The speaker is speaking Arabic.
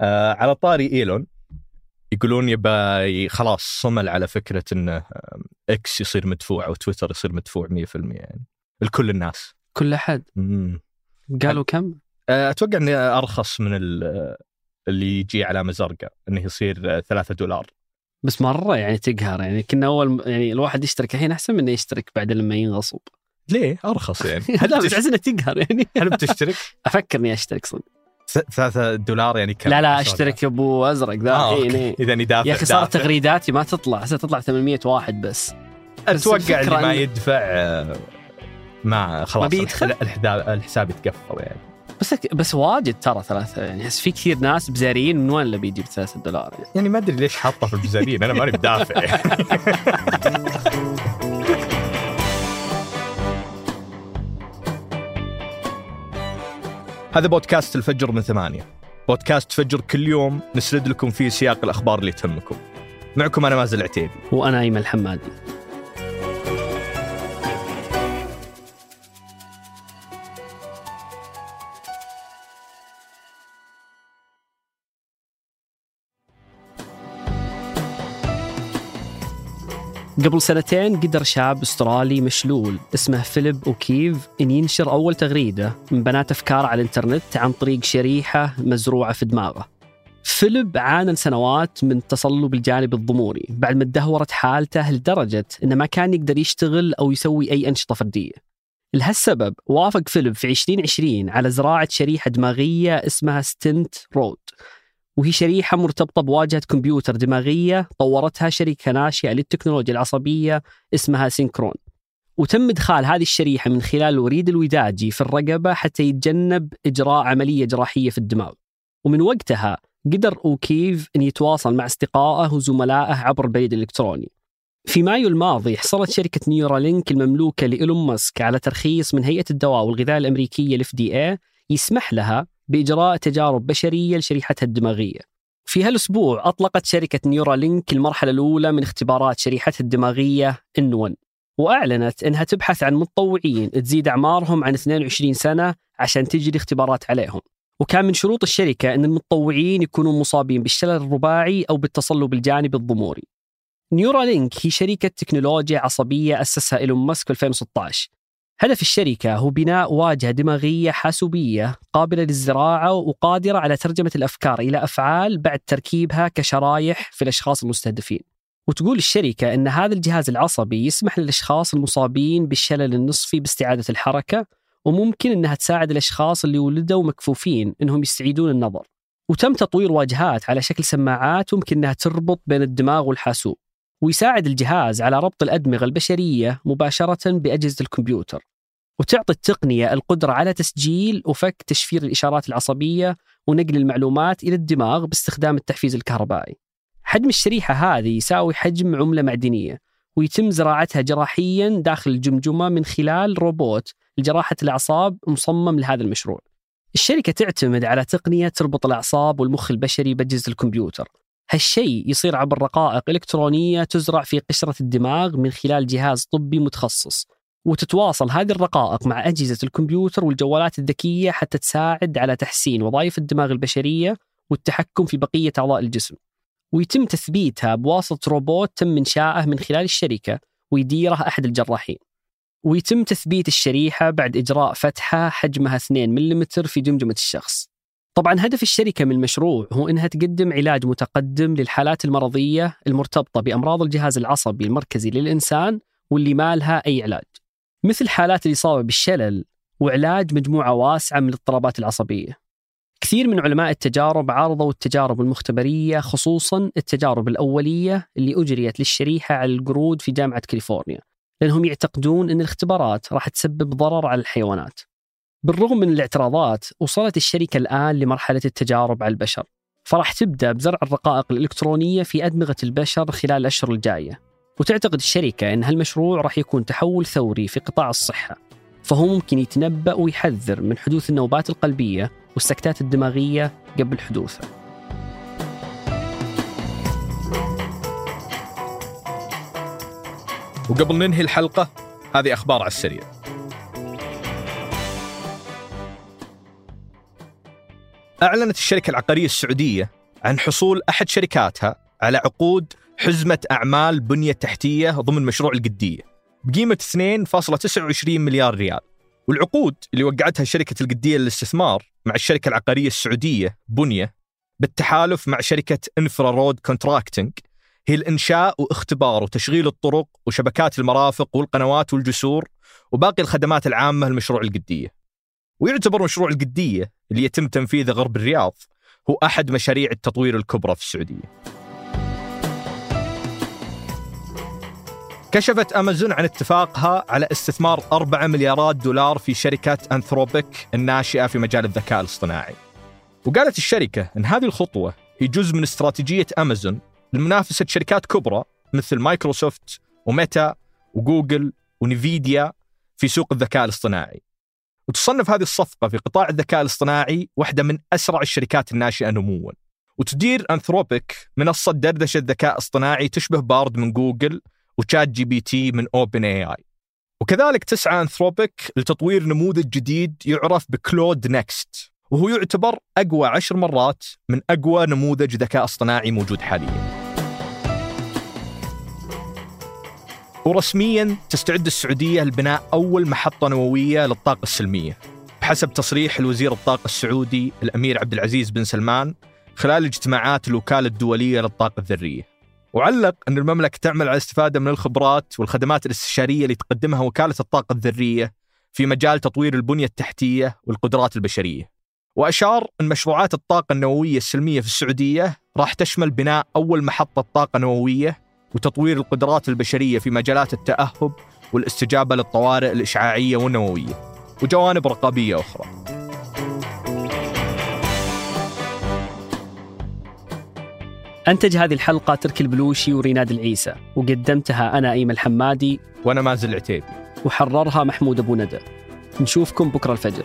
آه على طاري إيلون يقولون يبى خلاص صمل على فكرة إنه إكس يصير مدفوع أو تويتر يصير مدفوع 100% يعني. لكل الناس. كل أحد. مم. قالوا كم؟ آه، أتوقع إنه أرخص من ال- اللي يجي علامه زرقاء إنه يصير 3 دولار. بس مرة يعني تقهر يعني. كنا أول يعني الواحد يشترك الحين أحسن من إنه يشترك بعد لما ينغصب. ليه؟ أرخص يعني. هل إنه تقهر يعني. هل بتشترك؟ أفكر إني أشترك صدق. 3 دولار يعني كم لا لا أشترك ابو أزرق ذا آه، إيه،. إيه. إذا دافع يا أخي صارت. تغريداتي ما تطلع تطلع 800 واحد بس أتوقع اللي ما يدفع آه، ما خلاص ما بيدخل؟ الحساب يتقفل يعني بس بس واجد ترى ثلاثة يعني أحس في كثير ناس بزاريين من وين اللي بيجيب ثلاثة دولار يعني. يعني ما أدري ليش حاطه في البزارين أنا ماني بدافع يعني. هذا بودكاست الفجر من ثمانية. بودكاست فجر كل يوم نسرد لكم فيه سياق الأخبار اللي تهمكم. معكم أنا مازل عتيبي وأنا أيمن الحمادي. قبل سنتين قدر شاب أسترالي مشلول اسمه فيليب أوكيف إن ينشر أول تغريدة من بنات أفكار على الإنترنت عن طريق شريحة مزروعة في دماغه. فيليب عانى سنوات من تصلب الجانبي الضموري بعد ما تدهورت حالته لدرجة إنه ما كان يقدر يشتغل أو يسوي أي أنشطة فردية. لهالسبب وافق فيليب في 2020 على زراعة شريحة دماغية اسمها Stentrode وهي شريحة مرتبطة بواجهة كمبيوتر دماغية طورتها شركة ناشئة للتكنولوجيا العصبية اسمها Synchron. وتم إدخال هذه الشريحة من خلال الوريد الوداجي في الرقبة حتى يتجنب إجراء عملية جراحية في الدماغ. ومن وقتها قدر أوكيف أن يتواصل مع أصدقائه وزملائه عبر البريد الإلكتروني. في مايو الماضي حصلت شركة Neuralink المملوكة لإيلون ماسك على ترخيص من هيئة الدواء والغذاء الأمريكية ال FDA يسمح لها بإجراء تجارب بشرية لشريحتها الدماغية. في هالأسبوع أطلقت شركة Neuralink المرحلة الأولى من اختبارات شريحتها الدماغية N1 وأعلنت أنها تبحث عن متطوعين تزيد أعمارهم عن 22 سنة عشان تجري اختبارات عليهم. وكان من شروط الشركة أن المتطوعين يكونوا مصابين بالشلل الرباعي أو بالتصلب الجانبي الضموري. نيورالينك هي شركة تكنولوجيا عصبية أسسها إيلون ماسك في 2016 هدف الشركة هو بناء واجهة دماغية حاسوبية قابلة للزراعة وقادرة على ترجمة الأفكار إلى أفعال بعد تركيبها كشرايح في الأشخاص المستهدفين. وتقول الشركة أن هذا الجهاز العصبي يسمح للأشخاص المصابين بالشلل النصفي باستعادة الحركة وممكن أنها تساعد الأشخاص اللي ولدوا مكفوفين أنهم يستعيدون النظر. وتم تطوير واجهات على شكل سماعات ممكن أنها تربط بين الدماغ والحاسوب. ويساعد الجهاز على ربط الأدمغة البشرية مباشرة بأجهزة الكمبيوتر وتعطي التقنية القدرة على تسجيل وفك تشفير الإشارات العصبية ونقل المعلومات إلى الدماغ باستخدام التحفيز الكهربائي. حجم الشريحة هذه يساوي حجم عملة معدنية ويتم زراعتها جراحيا داخل الجمجمة من خلال روبوت لجراحة الأعصاب مصمم لهذا المشروع. الشركة تعتمد على تقنية تربط الأعصاب والمخ البشري بأجهزة الكمبيوتر هالشيء يصير عبر رقائق إلكترونية تزرع في قشرة الدماغ من خلال جهاز طبي متخصص. وتتواصل هذه الرقائق مع أجهزة الكمبيوتر والجوالات الذكية حتى تساعد على تحسين وظائف الدماغ البشرية والتحكم في بقية أعضاء الجسم. ويتم تثبيتها بواسطة روبوت تم إنشائه من خلال الشركة ويديره أحد الجراحين. ويتم تثبيت الشريحة بعد إجراء فتحة حجمها 2 ملم في جمجمة الشخص. طبعا هدف الشركة من المشروع هو أنها تقدم علاج متقدم للحالات المرضية المرتبطة بأمراض الجهاز العصبي المركزي للإنسان واللي ما لها أي علاج. مثل حالات الإصابة بالشلل وعلاج مجموعة واسعة من الاضطرابات العصبية. كثير من علماء التجارب عارضوا التجارب المختبرية خصوصا التجارب الأولية اللي أجريت للشريحة على القرود في جامعة كاليفورنيا لأنهم يعتقدون أن الاختبارات راح تسبب ضرر على الحيوانات. بالرغم من الاعتراضات وصلت الشركة الآن لمرحلة التجارب على البشر. فراح تبدأ بزرع الرقائق الإلكترونية في أدمغة البشر خلال الأشهر الجاية. وتعتقد الشركة أن هالمشروع راح يكون تحول ثوري في قطاع الصحة. فهو ممكن يتنبأ ويحذر من حدوث النوبات القلبية والسكتات الدماغية قبل حدوثها وقبل ننهي الحلقة هذه أخبار على السريع. أعلنت الشركة العقارية السعودية عن حصول أحد شركاتها على عقود حزمة أعمال بنية تحتية ضمن مشروع القدية بقيمة 2.29 مليار ريال. والعقود اللي وقعتها شركة القدية للاستثمار مع الشركة العقارية السعودية بنية بالتحالف مع شركة Infra Road Contracting هي الإنشاء واختبار وتشغيل الطرق وشبكات المرافق والقنوات والجسور وباقي الخدمات العامة لمشروع القدية. ويعتبر مشروع القدية اللي يتم تنفيذه غرب الرياض هو أحد مشاريع التطوير الكبرى في السعودية. كشفت أمازون عن اتفاقها على استثمار 4 مليارات دولار في شركة Anthropic الناشئة في مجال الذكاء الاصطناعي. وقالت الشركة أن هذه الخطوة هي جزء من استراتيجية أمازون لمنافسة شركات كبرى مثل مايكروسوفت وميتا وجوجل ونفيديا في سوق الذكاء الاصطناعي. وتصنف هذه الصفقة في قطاع الذكاء الاصطناعي واحدة من أسرع الشركات الناشئة نمواً. وتدير Anthropic منصة دردشة ذكاء اصطناعي تشبه Bard من جوجل و ChatGPT من OpenAI وكذلك تسعى Anthropic لتطوير نموذج جديد يعرف ب Claude Next وهو يعتبر أقوى عشر مرات من أقوى نموذج ذكاء اصطناعي موجود حاليا. ورسميا تستعد السعودية لبناء أول محطة نووية للطاقة السلمية. بحسب تصريح الوزير الطاقة السعودي الأمير عبد العزيز بن سلمان خلال اجتماعات الوكالة الدولية للطاقة الذرية. وعلق أن المملكة تعمل على الاستفادة من الخبرات والخدمات الاستشارية اللي تقدمها وكالة الطاقة الذرية في مجال تطوير البنية التحتية والقدرات البشرية. وأشار أن مشروعات الطاقة النووية السلمية في السعودية راح تشمل بناء أول محطة طاقة نووية وتطوير القدرات البشرية في مجالات التأهب والاستجابة للطوارئ الإشعاعية والنووية وجوانب رقابية أخرى. أنتج هذه الحلقة تركي البلوشي وريناد العيسى وقدمتها أنا أيمن الحمادي وأنا مازل العتيبي. وحررها محمود أبو ندى. نشوفكم بكرة الفجر.